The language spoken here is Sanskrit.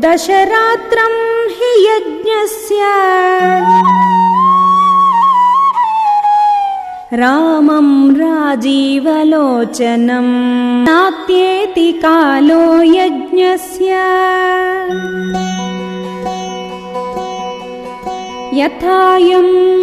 दशरात्रम् हि यज्ञस्य। रामम् राजीवलोचनम् नात्येति कालो यज्ञस्य। यथायम्